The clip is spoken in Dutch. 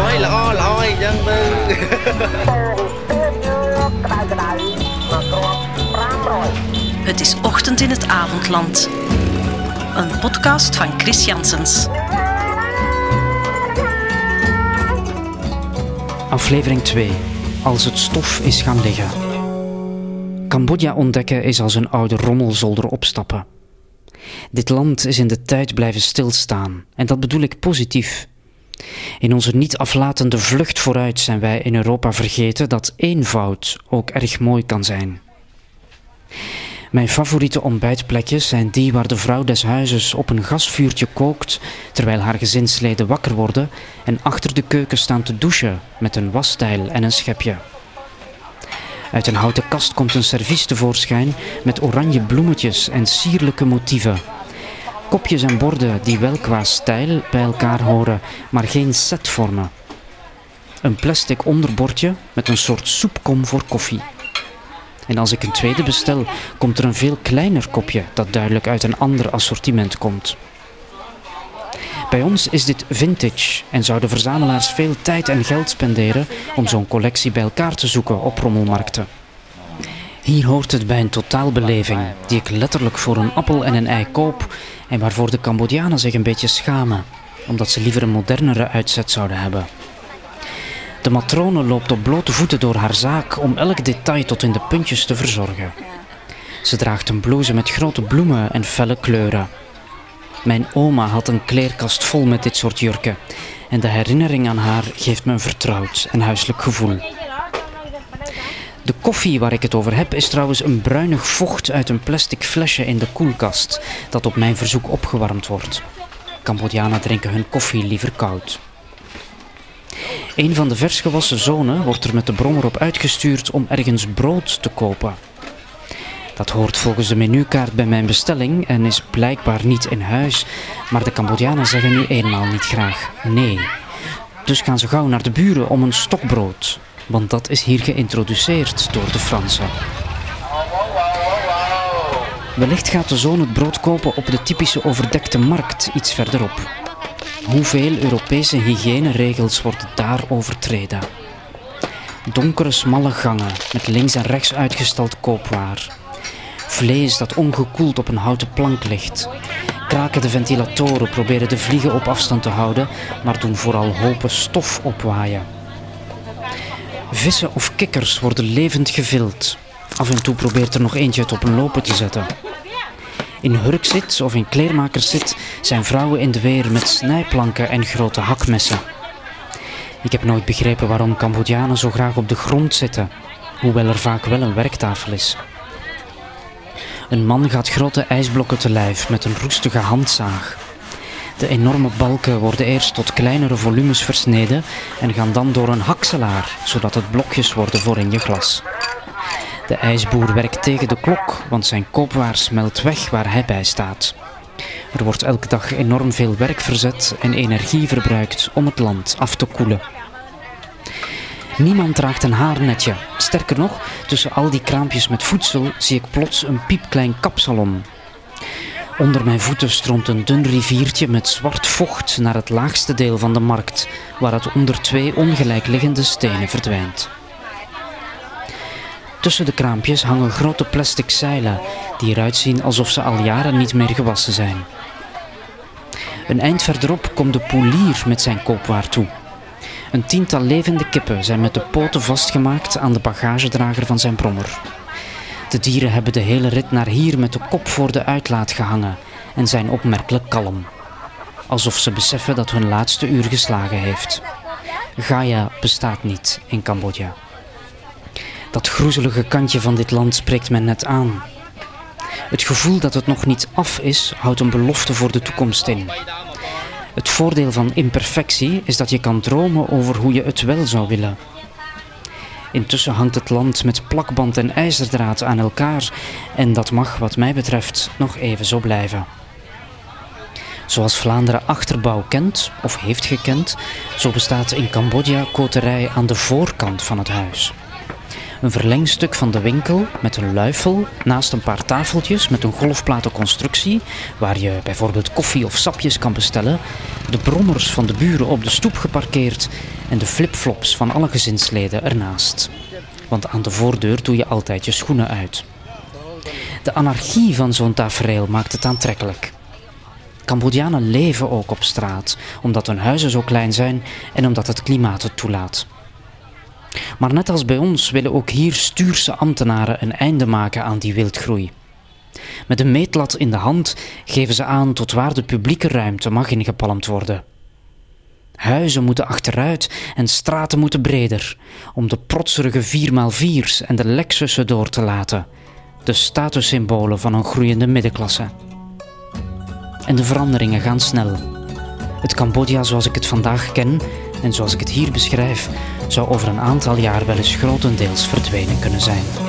ឲ្យល្អល្អអីចឹងទៅ Het is ochtend in het avondland. Een podcast van Chris Janssens. Aflevering 2. Als het stof is gaan liggen. Cambodja ontdekken is als een oude rommelzolder opstappen. Dit land is in de tijd blijven stilstaan, en dat bedoel ik positief. In onze niet aflatende vlucht vooruit zijn wij in Europa vergeten dat eenvoud ook erg mooi kan zijn. Mijn favoriete ontbijtplekjes zijn die waar de vrouw des huizes op een gasvuurtje kookt terwijl haar gezinsleden wakker worden en achter de keuken staan te douchen met een wasstijl en een schepje. Uit een houten kast komt een servies tevoorschijn met oranje bloemetjes en sierlijke motieven. Kopjes en borden die wel qua stijl bij elkaar horen, maar geen set vormen. Een plastic onderbordje met een soort soepkom voor koffie. En als ik een tweede bestel, komt er een veel kleiner kopje dat duidelijk uit een ander assortiment komt. Bij ons is dit vintage en zouden verzamelaars veel tijd en geld spenderen om zo'n collectie bij elkaar te zoeken op rommelmarkten. Hier hoort het bij een totaalbeleving die ik letterlijk voor een appel en een ei koop en waarvoor de Cambodianen zich een beetje schamen, omdat ze liever een modernere uitzet zouden hebben. De matrone loopt op blote voeten door haar zaak om elk detail tot in de puntjes te verzorgen. Ze draagt een blouse met grote bloemen en felle kleuren. Mijn oma had een kleerkast vol met dit soort jurken en de herinnering aan haar geeft me een vertrouwd en huiselijk gevoel. De koffie waar ik het over heb is trouwens een bruinig vocht uit een plastic flesje in de koelkast dat op mijn verzoek opgewarmd wordt. Cambodianen drinken hun koffie liever koud. Een van de versgewassen zonen wordt er met de brommer op uitgestuurd om ergens brood te kopen. Dat hoort volgens de menukaart bij mijn bestelling en is blijkbaar niet in huis, maar de Cambodianen zeggen nu eenmaal niet graag nee. Dus gaan ze gauw naar de buren om een stokbrood, want dat is hier geïntroduceerd door de Fransen. Wellicht gaat de zoon het brood kopen op de typische overdekte markt iets verderop. Hoeveel Europese hygiëneregels worden daar overtreden? Donkere, smalle gangen met links en rechts uitgestald koopwaar. Vlees dat ongekoeld op een houten plank ligt. Krakende ventilatoren proberen de vliegen op afstand te houden, maar doen vooral hopen stof opwaaien. Vissen of kikkers worden levend gevild. Af en toe probeert er nog eentje het op een lopen te zetten. In hurkzit of in kleermakerszit zijn vrouwen in de weer met snijplanken en grote hakmessen. Ik heb nooit begrepen waarom Cambodjanen zo graag op de grond zitten, hoewel er vaak wel een werktafel is. Een man gaat grote ijsblokken te lijf met een roestige handzaag. De enorme balken worden eerst tot kleinere volumes versneden en gaan dan door een hakselaar, zodat het blokjes worden voor in je glas. De ijsboer werkt tegen de klok, want zijn koopwaar smelt weg waar hij bij staat. Er wordt elke dag enorm veel werk verzet en energie verbruikt om het land af te koelen. Niemand draagt een haarnetje. Sterker nog, tussen al die kraampjes met voedsel zie ik plots een piepklein kapsalon. Onder mijn voeten stroomt een dun riviertje met zwart vocht naar het laagste deel van de markt, waar het onder twee ongelijk liggende stenen verdwijnt. Tussen de kraampjes hangen grote plastic zeilen die eruit zien alsof ze al jaren niet meer gewassen zijn. Een eind verderop komt de poelier met zijn koopwaar toe. Een tiental levende kippen zijn met de poten vastgemaakt aan de bagagedrager van zijn brommer. De dieren hebben de hele rit naar hier met de kop voor de uitlaat gehangen en zijn opmerkelijk kalm. Alsof ze beseffen dat hun laatste uur geslagen heeft. Gaia bestaat niet in Cambodja. Dat groezelige kantje van dit land spreekt men net aan. Het gevoel dat het nog niet af is, houdt een belofte voor de toekomst in. Het voordeel van imperfectie is dat je kan dromen over hoe je het wel zou willen. Intussen hangt het land met plakband en ijzerdraad aan elkaar en dat mag wat mij betreft nog even zo blijven. Zoals Vlaanderen achterbouw kent of heeft gekend, zo bestaat in Cambodja koterij aan de voorkant van het huis. Een verlengstuk van de winkel met een luifel naast een paar tafeltjes met een golfplatenconstructie waar je bijvoorbeeld koffie of sapjes kan bestellen, de brommers van de buren op de stoep geparkeerd en de flipflops van alle gezinsleden ernaast. Want aan de voordeur doe je altijd je schoenen uit. De anarchie van zo'n tafereel maakt het aantrekkelijk. Cambodjanen leven ook op straat, omdat hun huizen zo klein zijn en omdat het klimaat het toelaat. Maar net als bij ons willen ook hier stuurse ambtenaren een einde maken aan die wildgroei. Met een meetlat in de hand geven ze aan tot waar de publieke ruimte mag ingepalmd worden. Huizen moeten achteruit en straten moeten breder, om de protserige 4x4's en de Lexussen door te laten, de statussymbolen van een groeiende middenklasse. En de veranderingen gaan snel. Het Cambodja zoals ik het vandaag ken en zoals ik het hier beschrijf, zou over een aantal jaar wel eens grotendeels verdwenen kunnen zijn.